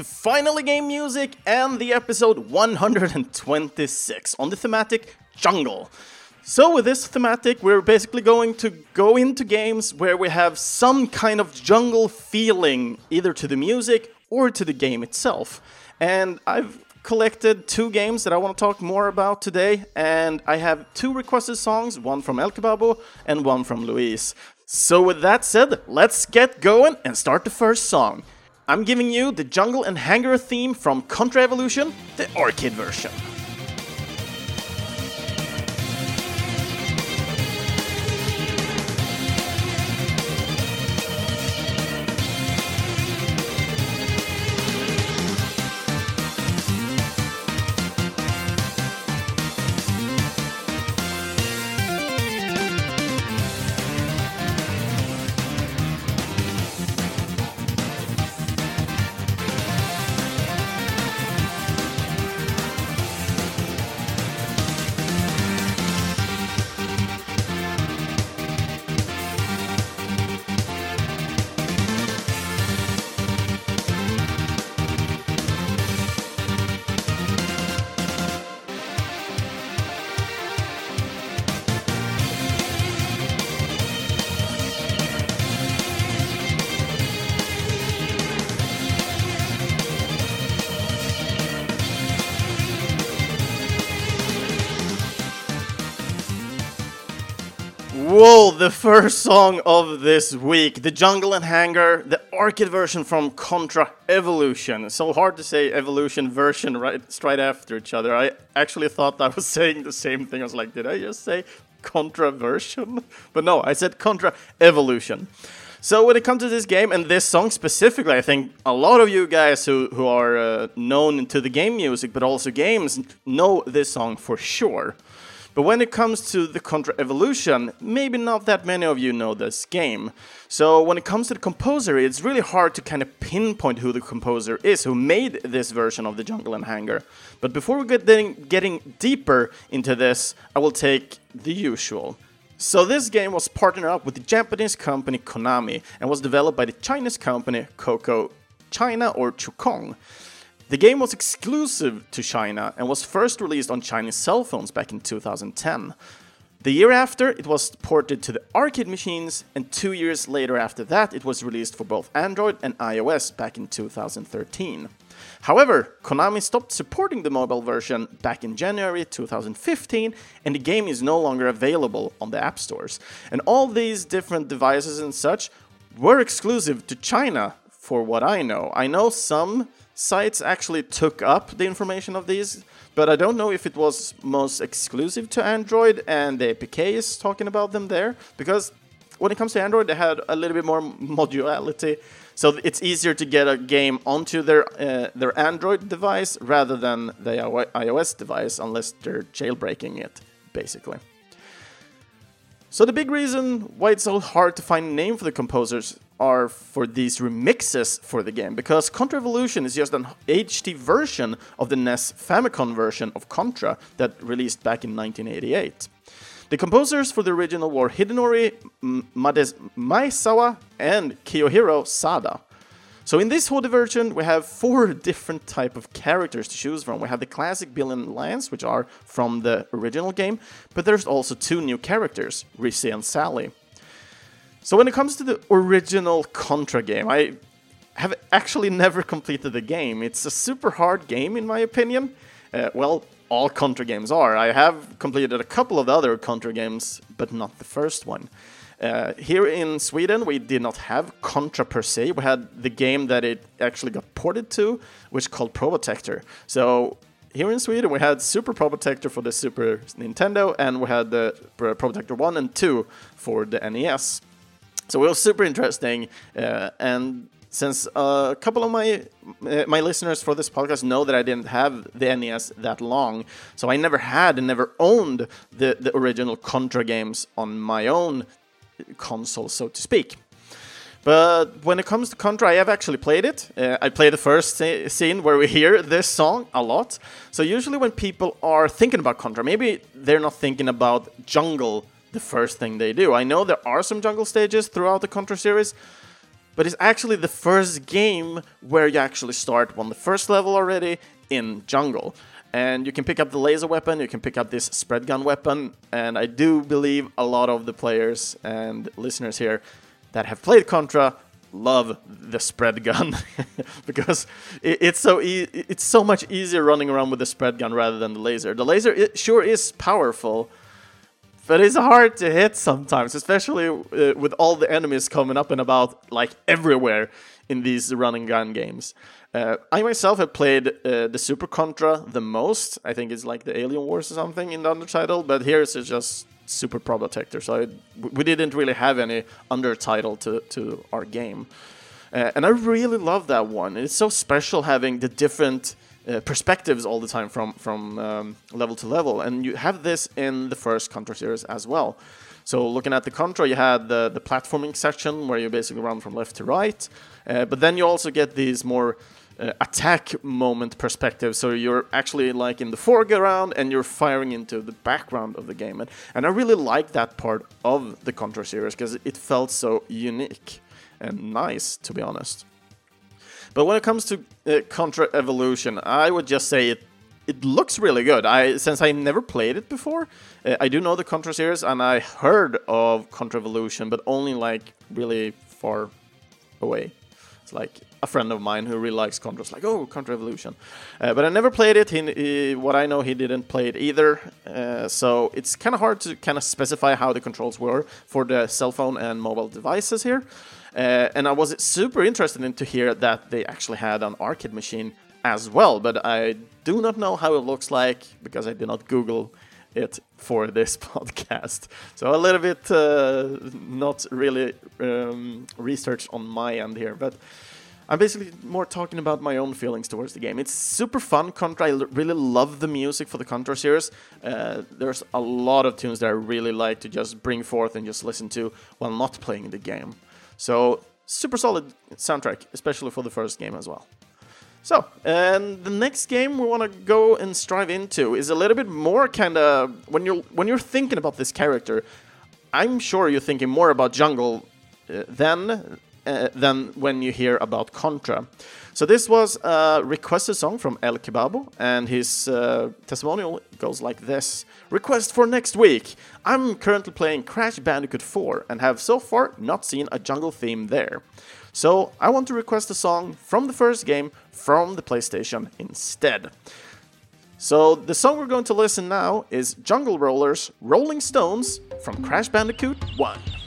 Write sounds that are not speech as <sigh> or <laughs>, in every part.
to Finally Game Music and the episode 126 on the thematic jungle. So, with this thematic, we're basically going to go into games where we have some kind of jungle feeling, either to the music or to the game itself. And I've collected two games that I want to talk more about today, and I have two requested songs, one from El Kebabo and one from Louise. So, with that said, let's get going and start the first song. I'm giving you the Jungle and Hangar theme from Contra Evolution, the arcade version. Whoa, the first song of this week, The Jungle and Hangar, the arcade version from Contra Evolution. So hard to say evolution version right straight after each other. I actually thought I was <laughs> saying the same thing. I was like, did I just say Contra version? <laughs> But no, I said Contra Evolution. So when it comes to this game and this song specifically, I think a lot of you guys who, who are uh, known to the game music but also games know this song for sure. But when it comes to the Contra Evolution, maybe not that many of you know this game. So when it comes to the composer, it's really hard to kind of pinpoint who the composer is who made this version of the Jungle and Hangar. But before we get getting, deeper into this, I will take the usual. So this game was partnered up with the Japanese company Konami and was developed by the Chinese company Coco China or Chukong. The game was exclusive to China and was first released on Chinese cell phones back in 2010. The year after, it was ported to the arcade machines, and two years later after that, it was released for both Android and iOS back in 2013. However, Konami stopped supporting the mobile version back in January 2015, and the game is no longer available on the app stores. And all these different devices and such were exclusive to China, for what I know. I know some sites actually took up the information of these, but I don't know if it was most exclusive to Android and the APK is talking about them there because when it comes to Android, they had a little bit more <laughs> modularity, so it's easier to get a game onto their uh, their Android device rather than the iOS device, unless they're jailbreaking it, basically. So the big reason why it's so hard to find a name for the composers are for these remixes for the game, because Contra Evolution is just an HD version of the NES Famicom version of Contra that released back in 1988. The composers for the original were Hidenori Mades Maezawa and Kiyohiro Sada. So in this HD version, we have four <laughs> different type of characters to choose from. We have the classic Bill and Lance, which are from the original game, but there's also two new characters, Rizzy and Sally. So when it comes to the original Contra game, I have actually never completed the game. It's a super hard game in my opinion. Uh, well, all Contra games are. I have completed a couple of the other Contra games, but not the first one. Uh, here in Sweden, we did not have Contra per se. We had the game that it actually got ported to, which called Probotector. So here in Sweden, we had Super Probotector for the Super Nintendo, and we had the Probotector 1 and 2 for the NES. So it was super interesting, uh, and since a couple of my uh, my listeners for this podcast know that I didn't have the NES that long, so I never had and never owned the the original Contra games on my own console, so to speak. But when it comes to Contra, I have actually played it. Uh, I play the first scene where we <laughs> hear this song a lot. So usually when people are thinking about Contra, maybe they're not thinking about jungle the first thing they do. I know there are some jungle stages throughout the Contra series, but it's actually the first game where you actually start on the first level already in jungle. And you can pick up the laser weapon, you can pick up this spread gun weapon, and I do believe a lot of the players and listeners here that have played Contra love the spread gun <laughs> because it's so e- it's so much easier running around with the spread gun rather than the laser. The laser it sure is powerful, but it's hard to hit sometimes, especially uh, with all the enemies coming up and about like everywhere in these running gun games. Uh, I myself have played uh, the Super Contra the most. I think it's like the Alien Wars or something in the undertitle, but here it's just Super Probotector. So I, we didn't really have any undertitle to, to our game. Uh, and I really love that one. It's so special having the different uh, perspectives all the time from from um, level to level, and you have this in the first Contra series as well. So looking at the Contra, you had the the platforming section where you basically run from left to right, uh, but then you also get these more uh, attack moment perspective. So you're actually like in the foreground and you're firing into the background of the game. And, and I really like that part of the Contra series because it felt so unique and nice, to be honest. But when it comes to uh, Contra Evolution, I would just say it it looks really good. I since I never played it before, uh, I do know the Contra series and I heard of Contra Evolution, but only like really far away. It's like a friend of mine who really likes Contra. like, oh, Contra Evolution. Uh, but I never played it. He, he, what I know, he didn't play it either. Uh, so it's kind of hard to kind of specify how the controls were for the cell phone and mobile devices here. Uh, and I was super interested in to hear that they actually had an arcade machine as well. But I do not know how it looks like because I did not Google it for <laughs> this podcast. So a little bit uh, not really um, research on my end here, but I'm basically more talking about my own feelings towards the game. It's super fun. Contra, I really love the music for the Contra series. Uh, there's a lot of tunes that I really like to just bring forth and just listen to while not playing the game. So super solid soundtrack, especially for the first game as well. So, and the next game we want to go and strive into is a little bit more kind of when you're when you're thinking about this character. I'm sure you're thinking more about Jungle uh, than uh, than when you hear about Contra. So this was a requested song from El Kebabo, and his uh, testimonial goes like this: Request for next week. I'm currently playing Crash Bandicoot 4 and have so far not seen a jungle theme there. So I want to request a song from the first game from the PlayStation instead. So the song we're going to listen now is Jungle Rollers Rolling Stones from Crash Bandicoot 1.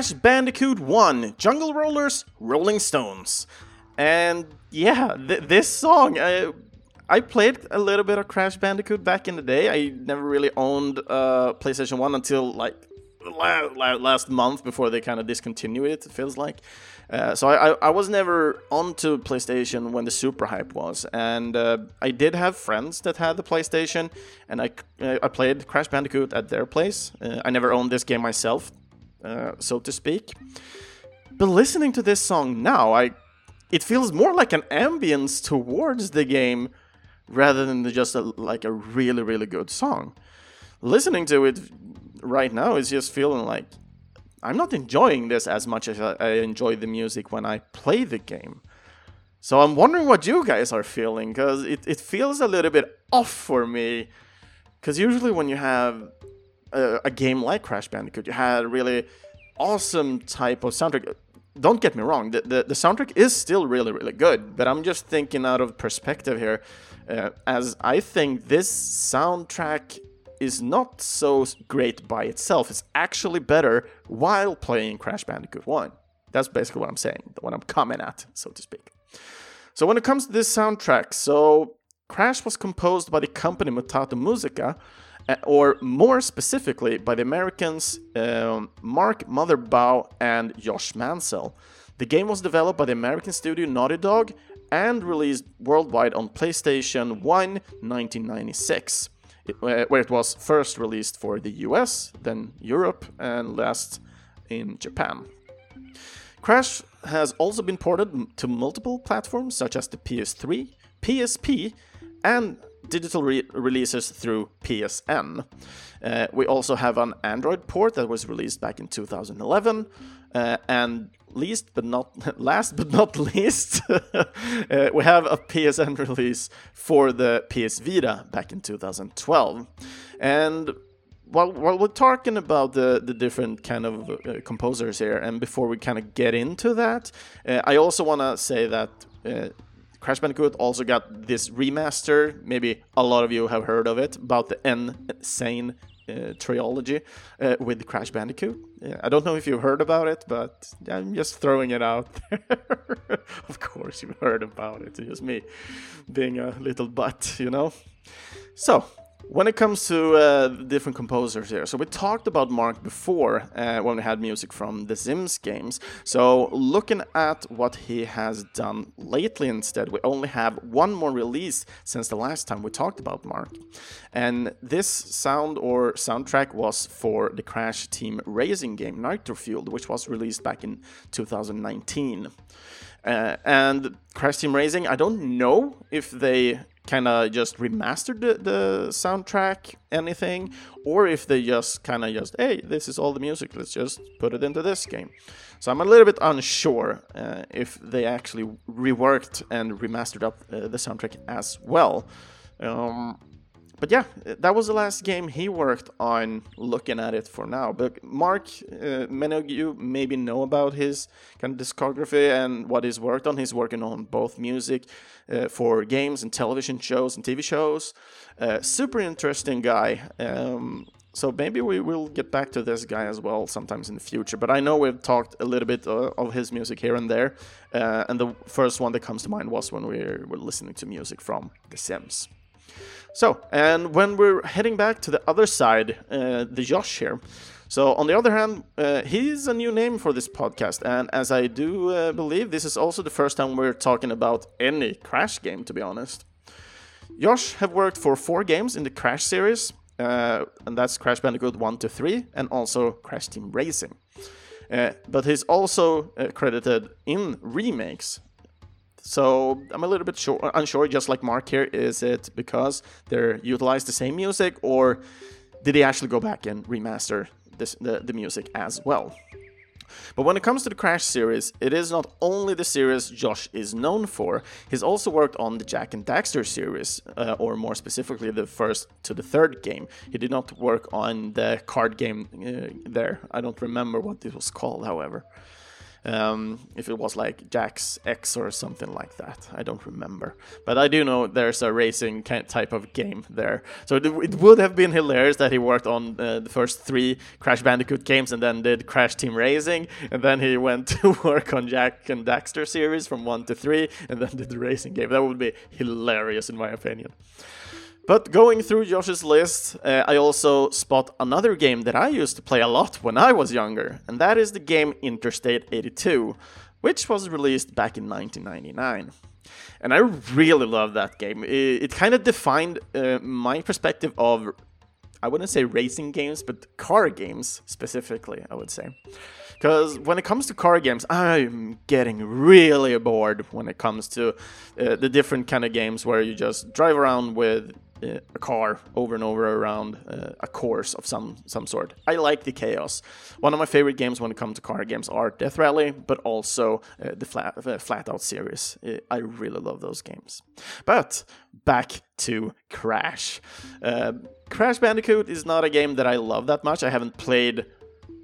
Crash Bandicoot 1 Jungle Rollers Rolling Stones. And yeah, th- this song, I, I played a little bit of Crash Bandicoot back in the day. I never really owned uh, PlayStation 1 until like last month before they kind of discontinued it, it feels like. Uh, so I, I was never onto PlayStation when the super hype was, and uh, I did have friends that had the PlayStation, and I, I played Crash Bandicoot at their place. Uh, I never owned this game myself, uh, so to speak. But listening to this song now, I it feels more like an ambience towards the game rather than just a, like a really really good song. Listening to it right now is just feeling like I'm not enjoying this as much as I enjoy the music when I play the game. So I'm wondering what you guys are feeling because it, it feels a little bit off for me. Because usually when you have a, a, game like Crash Bandicoot, you had a really awesome type of soundtrack. Don't get me wrong, the, the, the soundtrack is still really, really good, but I'm just thinking out of perspective here, uh, as I think this soundtrack is not so great by itself. It's actually better while playing Crash Bandicoot 1. That's basically what I'm saying, what I'm coming at, so to speak. So when it comes to this soundtrack, so Crash was composed by the company Mutato Muzika, uh, or more specifically by the Americans um, Mark Mothersbaugh and Josh Mancell. The game was developed by the American studio Naughty Dog and released worldwide on PlayStation 1 1996, uh, where it was first released for the US, then Europe, and last in Japan. Crash has also been ported to multiple platforms such as the PS3, PSP, and digital re- releases through PSN. Uh, we also have an Android port that was released back in 2011, uh, and least but not <laughs> last but not least, <laughs> uh, we have a PSN release for the PS Vita back in 2012, and while, while we're talking about the, the different kind of uh, composers here, and before we kind of get into that, uh, I also want to say that uh, Crash Bandicoot also got this remaster. Maybe a lot of you have heard of it about the insane uh, trilogy uh, with Crash Bandicoot. I don't know if you've heard about it, but I'm just throwing it out there. <laughs> of course, you've heard about it. It's just me being a little butt, you know? So, when it comes to uh, different composers here, so we talked about Mark before uh, when we had music from the Sims games. So looking at what he has done lately instead, we only have one more release since the last time we talked about Mark. And this sound or soundtrack was for the Crash Team Racing game Nitro Fueled, which was released back in 2019. Uh, and Crash Team Racing, I don't know if they kind of just remastered the, the, soundtrack, anything, or if they just kind of just, hey, this is all the music, let's just put it into this game. So I'm a little bit unsure uh, if they actually reworked and remastered up uh, the soundtrack as well. Um, but yeah, that was the last game he worked on looking at it for now. But Mark, uh, many of you maybe know about his kind of discography and what he's worked on. He's working on both music uh, for games and television shows and TV shows. Uh, super interesting guy. Um, so maybe we will get back to this guy as well sometimes in the future. But I know we've talked a little bit uh, of his music here and there. Uh, and the first one that comes to mind was when we were listening to music from The Sims. So, and when we're heading back to the other side, uh, the Josh here. So, on the other hand, uh, he's a new name for this podcast, and as I do uh, believe, this is also the first time we're talking about any Crash game, to be honest. Josh have worked for four games in the Crash series, uh, and that's Crash Bandicoot 1 to 3, and also Crash Team Racing. Uh, but he's also uh, credited in remakes so I'm a little bit sure, unsure, just like Mark here. Is it because they utilize the same music, or did they actually go back and remaster this, the, the music as well? But when it comes to the Crash series, it is not only the series Josh is known for, he's also worked on the Jak and Daxter series, uh, or more specifically, the first to the third game. He did not work on the card game uh, there. I don't remember what it was called, however. Um, if it was like Jack's X or something like that, I don't remember. But I do know there's a racing type of game there. So it, it would have been hilarious that he worked on uh, the first three Crash Bandicoot games and then did Crash Team Racing, and then he went <laughs> to work on Jak and Daxter series from one to three, and then did the racing game. That would be hilarious in my opinion. But going through Josh's list, uh, I also spot another game that I used to play a lot when I was younger, and that is the game Interstate 82, which was released back in 1999. And I really love that game. It, it kind of defined uh, my perspective of, I wouldn't say racing games, but car games specifically, I would say. Because when it comes to car games, I'm getting really bored when it comes to uh, the different kind of games where you just drive around with a car over and over around uh, a course of some some sort. I like the chaos. One of my favorite games when it comes to car games are Death Rally, but also uh, the flat uh, flat out series. Uh, I really love those games. But back to Crash. Uh, Crash Bandicoot is not a game that I love that much. I haven't played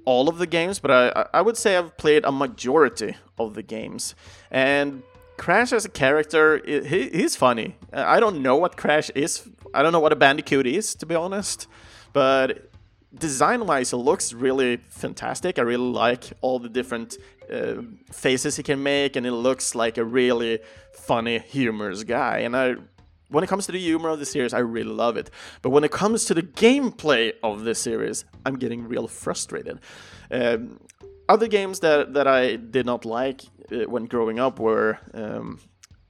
all of the games, but I, I would say I've played a majority of the games. And Crash as a character, he, he's funny. I don't know what Crash is. I don't know what a Bandicoot is, to be honest. but design-wise, it looks really fantastic. I really like all the different uh, faces he can make, and it looks like a really funny, humorous guy. And I, when it comes to the humor of the series, I really love it. But when it comes to the gameplay of the series, I'm getting real frustrated. Um, other games that that I did not like uh, when growing up were, um,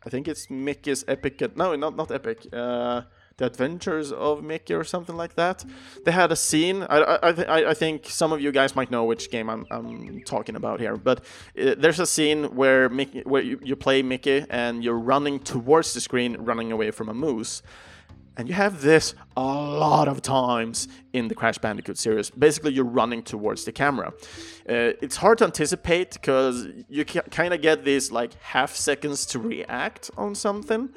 I think it's Mickey's Epic. No, not not Epic. Uh, the Adventures of Mickey or something like that. They had a scene. I I, I, I think some of you guys might know which game I'm, I'm talking about here, but uh, there's a scene where Mickey, where you, you play Mickey and you're running towards the screen, running away from a moose. And you have this a lot of times in the Crash Bandicoot series. Basically, you're running towards the camera. Uh, it's hard to anticipate because you kind of get these like half seconds to react on something.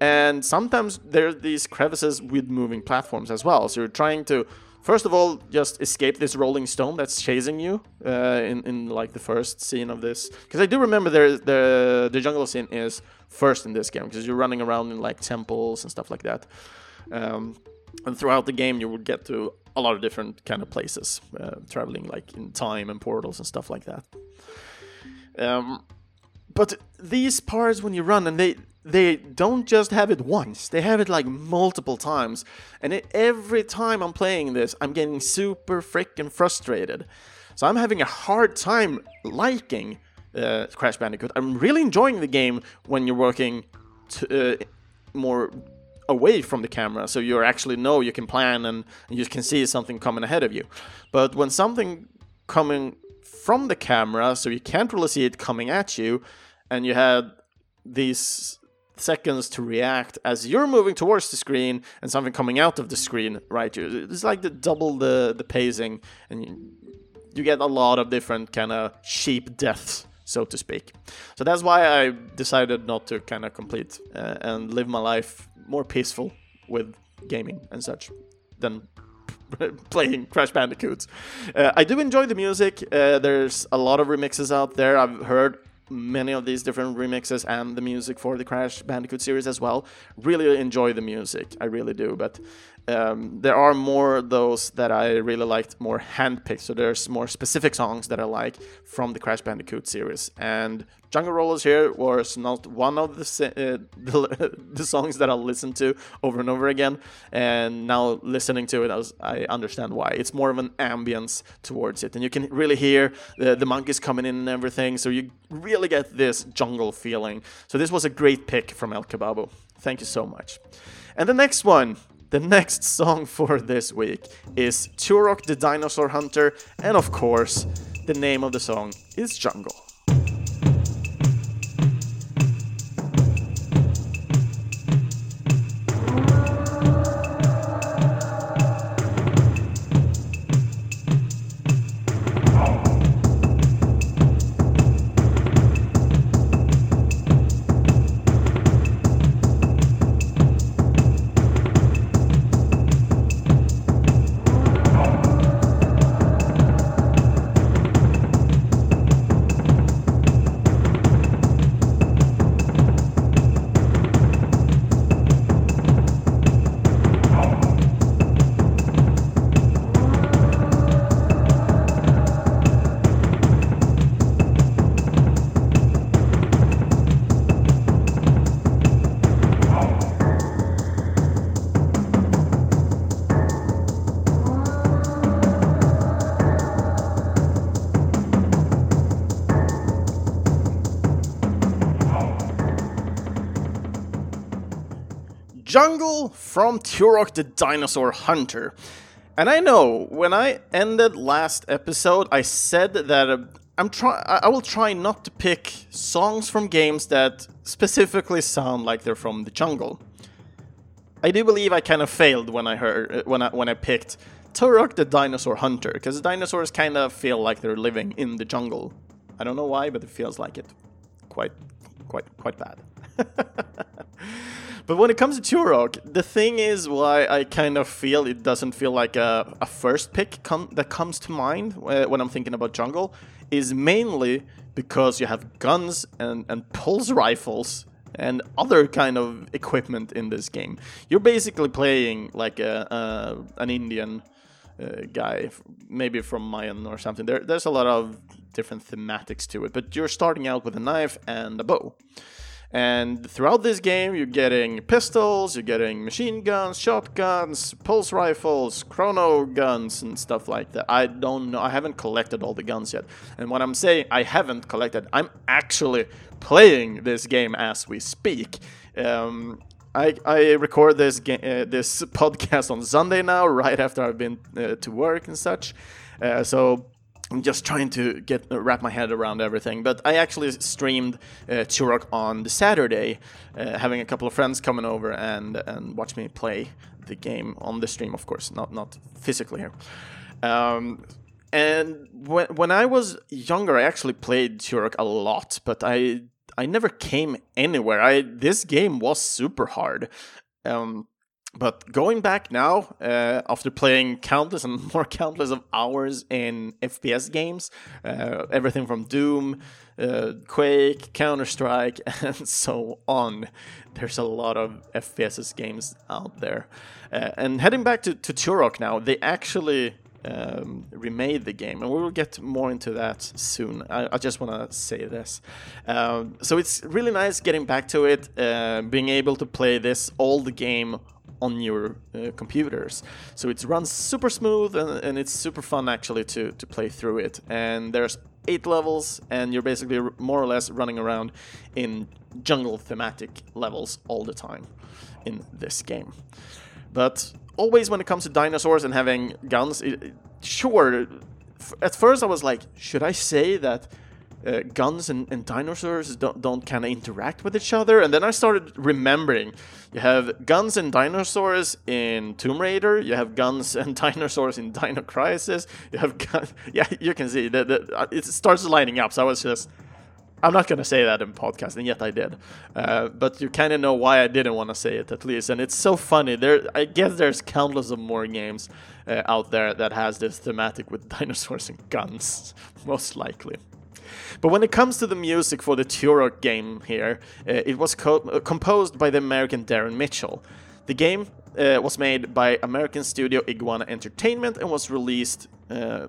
And sometimes there are these crevices with moving platforms as well. So you're trying to, first of all, just escape this rolling stone that's chasing you uh, in, in like the first scene of this. Because I do remember there, the, the jungle scene is first in this game because you're running around in like temples and stuff like that. Um, and throughout the game, you will get to a lot of different kind of places, uh, traveling like in time and portals and stuff like that. Um, but these parts when you run, and they they don't just have it once; they have it like multiple times. And it, every time I'm playing this, I'm getting super freaking frustrated. So I'm having a hard time liking uh, Crash Bandicoot. I'm really enjoying the game when you're working to, uh, more away from the camera so you actually know you can plan and, and you can see something coming ahead of you but when something coming from the camera so you can't really see it coming at you and you had these seconds to react as you're moving towards the screen and something coming out of the screen right you it's like the double the the pacing and you, get a lot of different kind of cheap deaths so to speak so that's why i decided not to kind of complete uh, and live my life more peaceful with gaming and such than <laughs> playing Crash Bandicoots. Uh, I do enjoy the music. Uh, there's a lot of remixes out there. I've heard many of these different remixes and the music for the Crash Bandicoot series as well. Really enjoy the music, I really do. But um, there are more those that I really liked more handpicked. So there's more specific songs that I like from the Crash Bandicoot series. And Jungle Rollers here was not one of the, uh, <laughs> the, the songs that I listened to over and over again. And now listening to it, I, was, I understand why. It's more of an ambience towards it, and you can really hear the, the monkeys coming in and everything. So you really get this jungle feeling. So this was a great pick from El Kebabo. Thank you so much. And the next one the next song for this week is Turok the Dinosaur Hunter, and of course, the name of the song is Jungle. Jungle from Turok the Dinosaur Hunter. And I know when I ended last episode, I said that uh, I'm try I will try not to pick songs from games that specifically sound like they're from the jungle. I do believe I kind of failed when I heard uh, when I when I picked Turok the Dinosaur Hunter because dinosaurs kind of feel like they're living in the jungle. I don't know why, but it feels like it. Quite, quite, quite bad. <laughs> But when it comes to Turok, the thing is why I kind of feel it doesn't feel like a, a first pick com that comes to mind when I'm thinking about jungle is mainly because you have guns and, and pulse rifles and other kind of equipment in this game. You're basically playing like a, a an Indian uh, guy, maybe from Mayan or something. There, there's a lot of different thematics to it, but you're starting out with a knife and a bow. And throughout this game, you're getting pistols, you're getting machine guns, shotguns, pulse rifles, chrono guns, and stuff like that. I don't know, I haven't collected all the guns yet. And what I'm saying I haven't collected, I'm actually playing this game as we speak. Um, I, I record this ga- uh, this <laughs> podcast on Sunday now, right after I've been uh, to work and such. Uh, so I'm just trying to get uh, wrap my head around everything. But I actually streamed uh, Turok on the Saturday, uh, having a couple of friends coming over and and watch me play the game on the stream, of course, not not physically here. Um, and when when I was younger, I actually played Turok a lot, but I I never came anywhere. I this game was super hard. Um, but going back now, uh, after playing countless and <laughs> more countless of hours in FPS games, uh, everything from Doom, uh, Quake, Counter Strike, <laughs> and so on, there's a lot of FPS games out there. Uh, and heading back to, to Turok now, they actually um, remade the game, and we will get more into that soon. I, I just want to say this. Um, so it's really nice getting back to it, uh, being able to play this old game on your uh, computers. So it runs super smooth and, and, it's super fun actually to, to play through it. And there's eight levels, and you're basically more or less running around in jungle thematic levels all the time in this game. But always when it comes to dinosaurs and having guns, it, sure, at first I was like, should I say that uh, guns and, and, dinosaurs don't, don't kind of interact with each other. And then I started remembering you have guns and dinosaurs in Tomb Raider, you have guns and <laughs> dinosaurs in Dino Crisis, you have guns. <laughs> Yeah, you can see that uh, it starts lining up. So I was just. I'm not going to say that in podcast, and yet I did. Uh, but you kind of know why I didn't want to say it, at least. And it's so funny. There, I guess there's countless of more games uh, out there that has this thematic with <laughs> dinosaurs and guns, most likely. But when it comes to the music for the Turok game here, uh, it was co uh, composed by the American Darren Mitchell. The game uh, was made by American studio Iguana Entertainment and was released uh,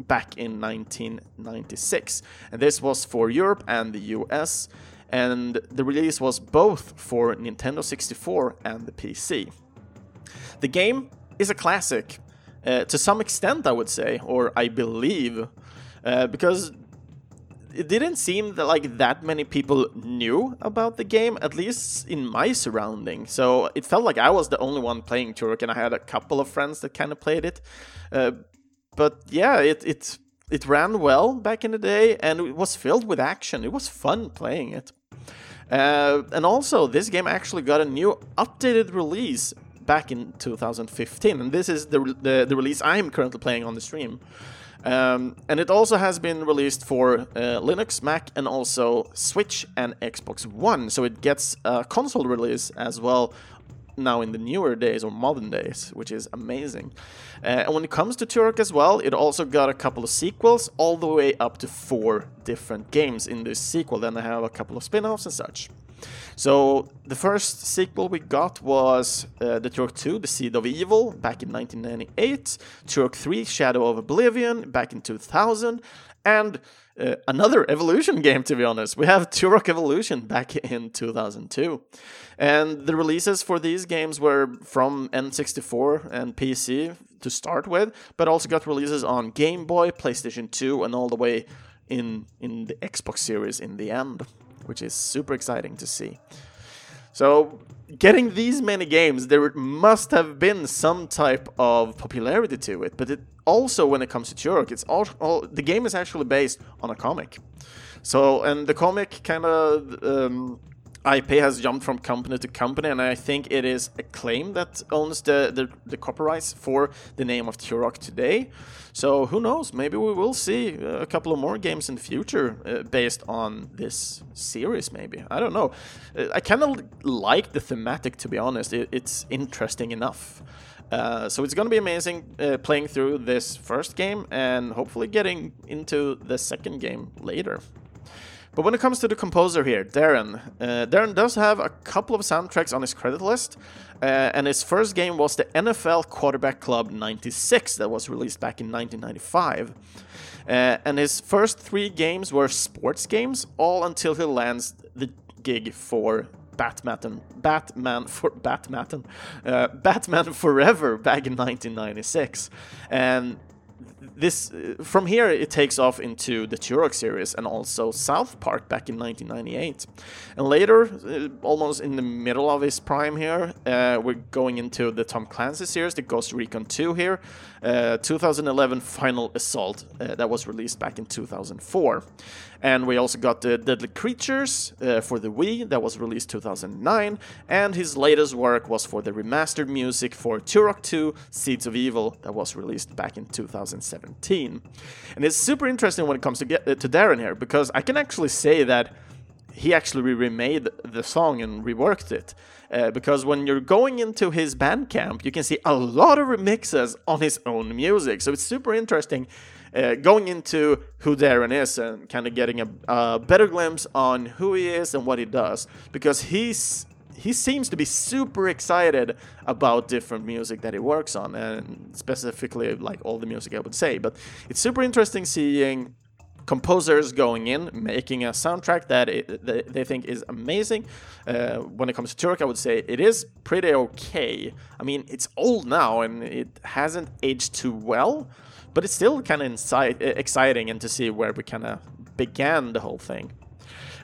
back in 1996. And this was for Europe and the US, and the release was both for Nintendo 64 and the PC. The game is a classic, uh, to some extent, I would say, or I believe, uh, because it didn't seem that like that many people knew about the game, at least in my surrounding. So it felt like I was the only one playing Turok, and I had a couple of friends that kind of played it. Uh, but yeah, it it it ran well back in the day, and it was filled with action. It was fun playing it. Uh, and also, this game actually got a new updated release back in 2015, and this is the the, the release I'm currently playing on the stream. Um, and it also has been released for uh, Linux, Mac, and also Switch and Xbox One. So it gets a console release as well now in the newer days or modern days, which is amazing. Uh, and when it comes to Turok as well, it also got a couple of sequels, all the way up to four different games in this sequel. Then they have a couple of spin offs and such. So the first sequel we got was uh, the Turok 2, The Seed of Evil, back in 1998, Turok 3, Shadow of Oblivion, back in 2000, and uh, another <laughs> Evolution game, to be honest. We have Turok Evolution back in 2002. And the releases for these games were from N64 and PC to start with, but also got releases on Game Boy, PlayStation 2, and all the way in, in the Xbox series in the end which is super exciting to see. So, getting these many games, there must have been some type of popularity to it. But it also, when it comes to Turok, it's all, all the game is actually based on a comic. So, and the comic kind of um, IP has jumped from company to company, and I think it is Acclaim that owns the, the, the copyrights for the name of Turok today. So who knows? Maybe we will see a couple of more games in the future uh, based on this series. Maybe I don't know. Uh, I kind of like the thematic, to be honest. It, it's interesting enough. Uh, so it's going to be amazing uh, playing through this first game and hopefully getting into the second game later. But when it comes to the composer here, Darren, uh, Darren does have a couple of soundtracks on his credit list, uh, and his first game was the NFL Quarterback Club 96 that was released back in 1995. Uh, and his first three games were sports games, all until he lands the gig for Batman, Batman for Batman, uh, Batman Forever back in 1996, and this from here it takes off into the Turok series and also South Park back in 1998, and later, uh, almost in the middle of his prime here, uh, we're going into the Tom Clancy series, the Ghost Recon 2 here, uh, 2011 Final Assault uh, that was released back in 2004, and we also got the Deadly Creatures uh, for the Wii that was released 2009, and his latest work was for the remastered music for Turok 2 Seeds of Evil that was released back in 2017. And it's super interesting when it comes to get, uh, to Darren here because I can actually say that he actually remade the song and reworked it. Uh, because when you're going into his Bandcamp, you can see a lot of remixes on his own music. So it's super interesting uh, going into who Darren is and kind of getting a, a better glimpse on who he is and what he does. Because he's he seems to be super excited about different music that he works on and specifically like all the music I would say but it's super interesting seeing composers going in, making a soundtrack that it, they think is amazing. Uh, when it comes to Turok, I would say it is pretty okay. I mean, it's old now and it hasn't aged too well, but it's still kind of exciting and to see where we kind of began the whole thing.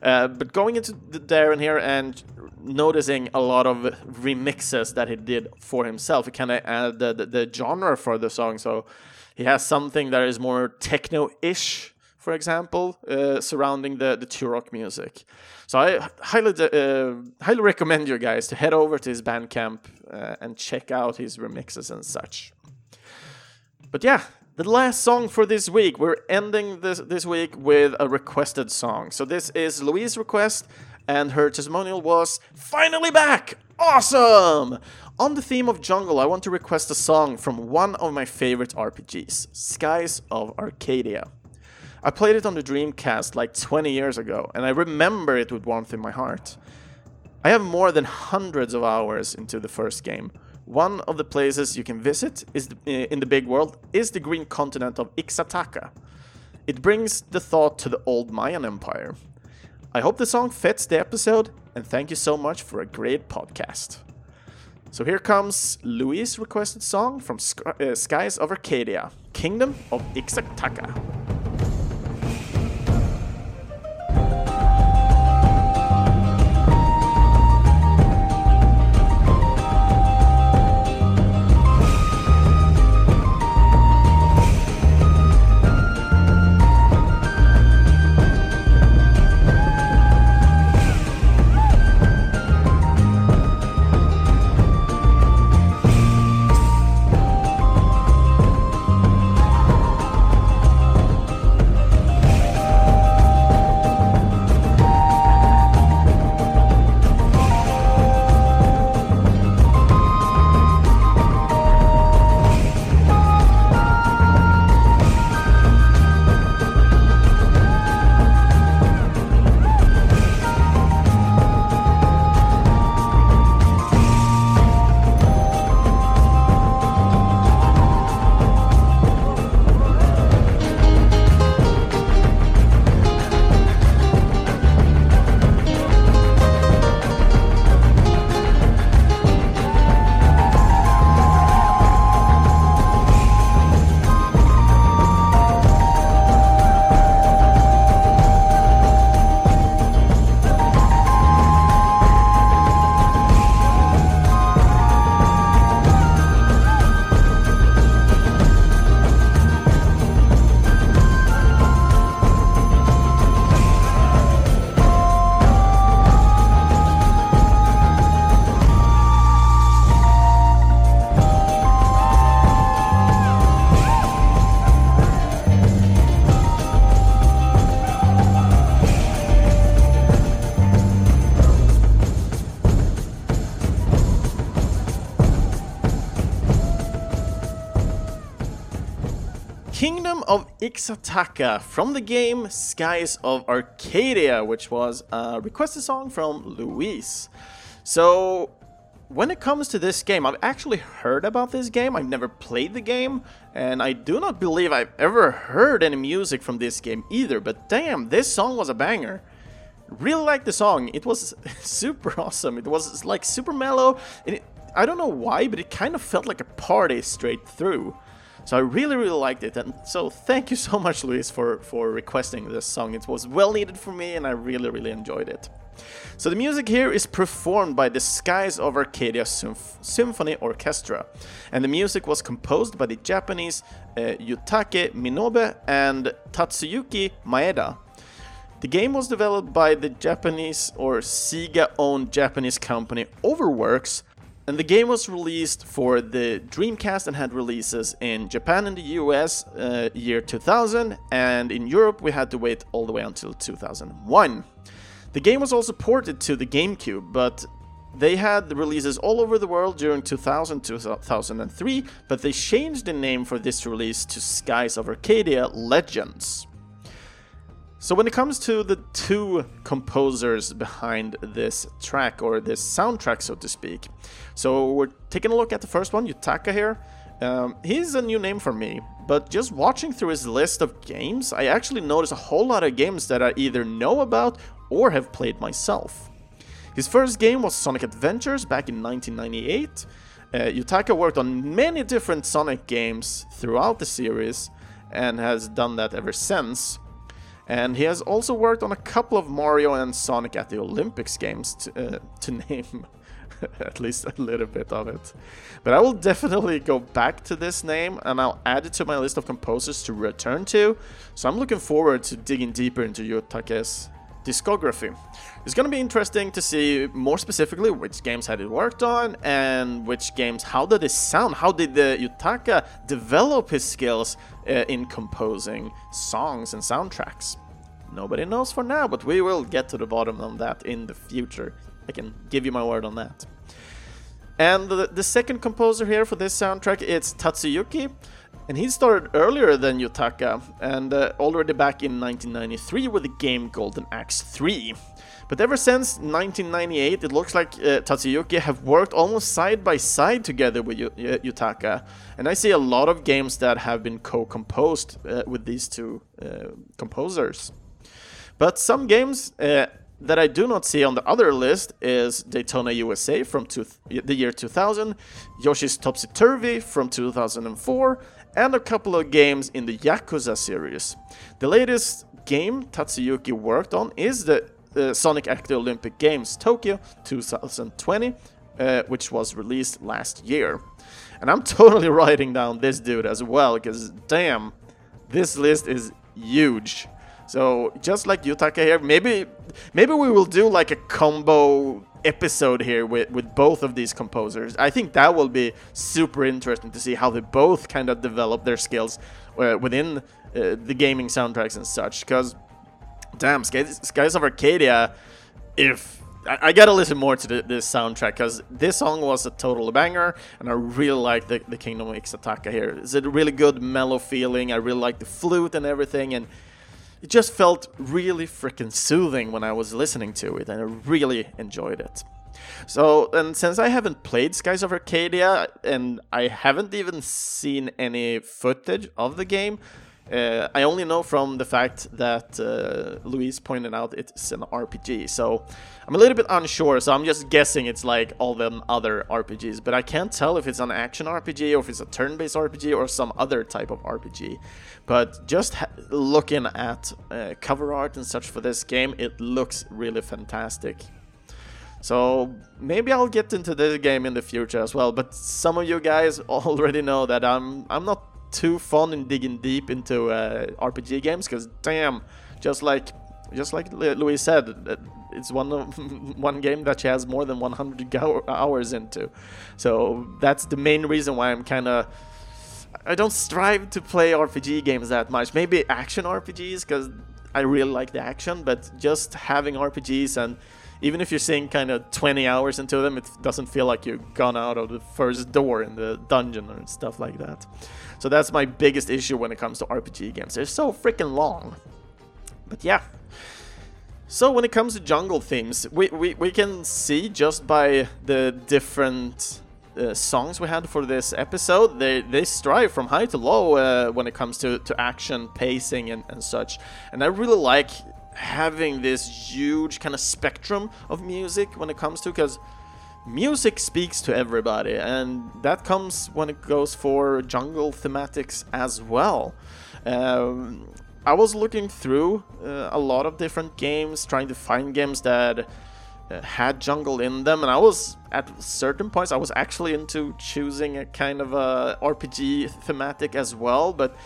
Uh, but going into the Darren here and noticing a lot of remixes that he did for himself, it kind of added the, the, the genre for the song. So he has something that is more techno-ish for example, uh, surrounding the, the Turok music. So I highly uh, highly recommend you guys to head over to his Bandcamp uh, and check out his remixes and such. But yeah, the last song for this week, we're ending this this week with a requested song. So this is Louise's request, and her testimonial was finally back. Awesome! On the theme of jungle, I want to request a song from one of my favorite RPGs, Skies of Arcadia. I played it on the Dreamcast like 20 years ago, and I remember it with warmth in my heart. I have more than hundreds of hours into the first game. One of the places you can visit is the, eh, in the big world is the green continent of Ixa'taka. It brings the thought to the old Mayan Empire. I hope the song fits the episode, and thank you so much for a great podcast. So here comes Louis' requested song from uh, Skies of Arcadia, Kingdom of Ixa'taka. Ixa'taka from the game Skies of Arcadia, which was a requested song from Luis. So, when it comes to this game, I've actually heard about this game. I've never played the game, and I do not believe I've ever heard any music from this game either. But damn, this song was a banger. Really liked the song. It was <laughs> super awesome. It was like super mellow. It, I don't know why, but it kind of felt like a party straight through. So I really, really liked it. And so thank you so much, Luis, for, for requesting this song. It was well needed for me, and I really, really enjoyed it. So the music here is performed by the Skies of Arcadia Symph Symphony Orchestra, and the music was composed by the Japanese uh, Yutaka Minobe and Tatsuyuki Maeda. The game was developed by the Japanese or Sega-owned Japanese company Overworks, and the game was released for the Dreamcast and had releases in Japan and the US uh, year 2000, and in Europe we had to wait all the way until 2001. The game was also ported to the GameCube, but they had the releases all over the world during 2000 2003, but they changed the name for this release to Skies of Arcadia Legends. So when it comes to the two composers behind this track, or this soundtrack, so to speak, so we're taking a look at the first one, Yutaka here. Um, he's a new name for me, but just watching through his list of games, I actually noticed a whole lot of games that I either know about or have played myself. His first game was Sonic Adventures back in 1998. Uh, Yutaka worked on many different Sonic games throughout the series and has done that ever since. And he has also worked on a couple of Mario and Sonic at the Olympics games, to, uh, to <laughs> name <laughs> at least a little bit of it. But I will definitely go back to this name and I'll add it to my list of composers to return to. So I'm looking forward to digging deeper into Yutaka's discography. It's going to be interesting to see more specifically which games had it worked on and which games, how did it sound? How did the Yutaka develop his skills uh, in composing songs and soundtracks? Nobody knows for now, but we will get to the bottom of that in the future. I can give you my word on that. And the, the second composer here for this soundtrack is Tatsuyuki. And he started earlier than Yutaka, and uh, already back in 1993 with the game Golden Axe 3. But ever since 1998, it looks like uh, Tatsuyuki have worked almost side by side together with y Yutaka, and I see a lot of games that have been co-composed uh, with these two uh, composers. But some games uh, that I do not see on the other list is Daytona USA from the year 2000, Yoshi's Topsy Turvy from 2004, and a couple of games in the Yakuza series. The latest game Tatsuyuki worked on is the uh, Sonic at Olympic Games Tokyo 2020, uh, which was released last year. And I'm <laughs> totally writing down this dude as well, because damn, this list is huge. So just like Yutaka here, maybe maybe we will do like a combo episode here with, with both of these composers. I think that will be super interesting to see how they both kind of develop their skills uh, within uh, the gaming soundtracks and such. Because, damn, Skies of Arcadia, if. I, gotta listen more to the, this soundtrack because this song was a total banger and I really like the, the Kingdom of Ixa'taka here. It's a really good mellow feeling. I really like the flute and everything and it just felt really freaking soothing when I was listening to it, and I really enjoyed it. So, and since I haven't played Skies of Arcadia, and I haven't even seen any footage of the game, uh, I only know from the fact that uh, Luis pointed out it's an RPG, so I'm a little bit unsure, so I'm just guessing it's like all them other RPGs, but I can't tell if it's an action RPG or if it's a turn-based RPG or some other type of RPG. But just looking at uh, cover art and such for this game, it looks really fantastic. So maybe I'll get into this game in the future as well, but some of you guys <laughs> already know that I'm I'm not too fun in digging deep into uh, RPG games because damn, just like just like Louise said, it's one of, <laughs> one game that she has more than 100 hours into. So that's the main reason why I'm kind of I don't strive to play RPG games that much. Maybe action RPGs because I really like the action, but just having RPGs and even if you're seeing kind of 20 hours into them, it doesn't feel like you've gone out of the first door in the dungeon and stuff like that. So that's my biggest issue when it comes to RPG games. They're so freaking long. But yeah. So when it comes to jungle themes, we, we, we can see just by the different uh, songs we had for this episode, they, they strive from high to low uh, when it comes to, to action, pacing, and, and such. And I really like having this huge kind of spectrum of music when it comes to because music speaks to everybody and that comes when it goes for jungle thematics as well. Um, i was looking through uh, a lot of different games trying to find games that uh, had jungle in them and i was at certain points i was actually into choosing a kind of a rpg thematic as well but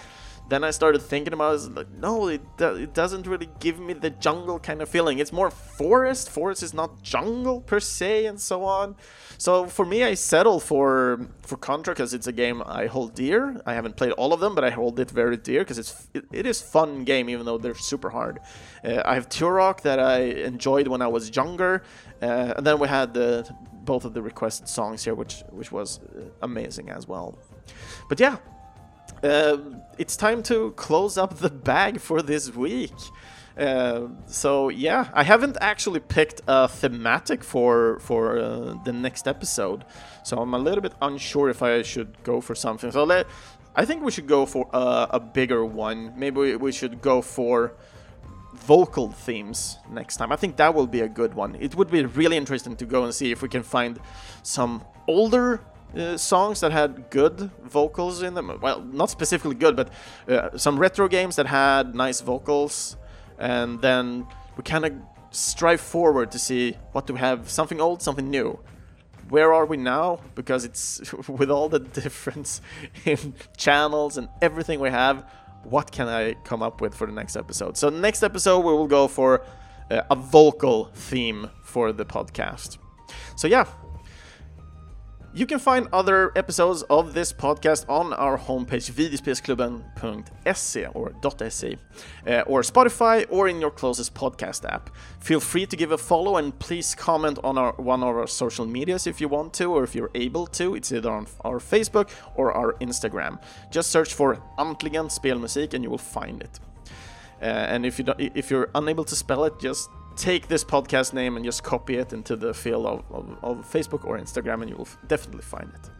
then I started thinking about it, like, no, it, it doesn't really give me the jungle kind of feeling. It's more forest. Forest is not jungle per se, and so on. So for me, I settle for for Contra because it's a game I hold dear. I haven't played all of them, but I hold it very dear because it's it, it is fun game, even though they're super hard. Uh, I have Turok that I enjoyed when I was younger, uh, and then we had the both of the requested songs here, which which was uh, amazing as well. But yeah, uh, it's time to close up the bag for this week. Uh, so yeah, I haven't actually picked a thematic for for uh, the next episode, so I'm a little bit unsure if I should go for something. So let, I think we should go for a, a bigger one. Maybe we, we should go for vocal themes next time. I think that will be a good one. It would be really interesting to go and see if we can find some older uh, songs that had good vocals in them. Well, not specifically good, but uh, some retro games that had nice vocals. And then we kind of strive forward to see what do we have something old, something new. Where are we now? Because it's <laughs> with all the difference <laughs> in channels and everything we have, what can I come up with for the next episode? So, next episode, we will go for uh, a vocal theme for the podcast. So, yeah, you can find other episodes of this podcast on our homepage videospelsklubben.se or .se uh, or Spotify or in your closest podcast app. Feel free to give a follow and please comment on our one of our social medias if you want to or if you're able to. It's either on our Facebook or our Instagram. Just search for Antligen Spelmusik and you will find it. Uh, and if you if you're unable to spell it, just take this podcast name and just copy it into the field of, of, of Facebook or Instagram, and you will definitely find it.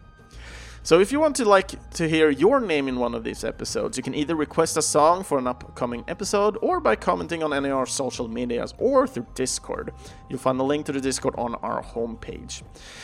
So if you want to like to hear your name in one of these episodes, you can either request a song for an upcoming episode or by commenting on any of our social medias or through Discord. You'll find the link to the Discord on our homepage.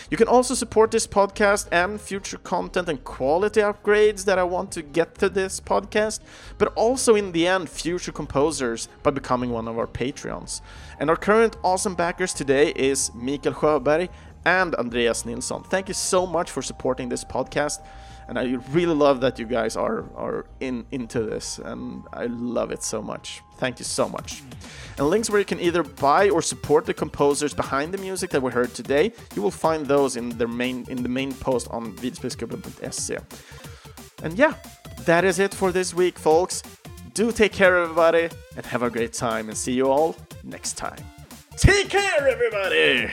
You can also support this podcast and future content and quality upgrades that I want to get to this podcast, but also in the end future composers by becoming one of our Patreons. And our current awesome backers today is Mikael Sjöberg and Andreas Nilsson. Thank you so much for supporting this podcast. And I really love that you guys are, are in into this, and I love it so much. Thank you so much. And links where you can either buy or support the composers behind the music that we heard today, you will find those in the main in the main post on videospelsklubben.se. And yeah, that is it for this week, folks. Do take care, everybody, and have a great time. And see you all next time. Take care, everybody!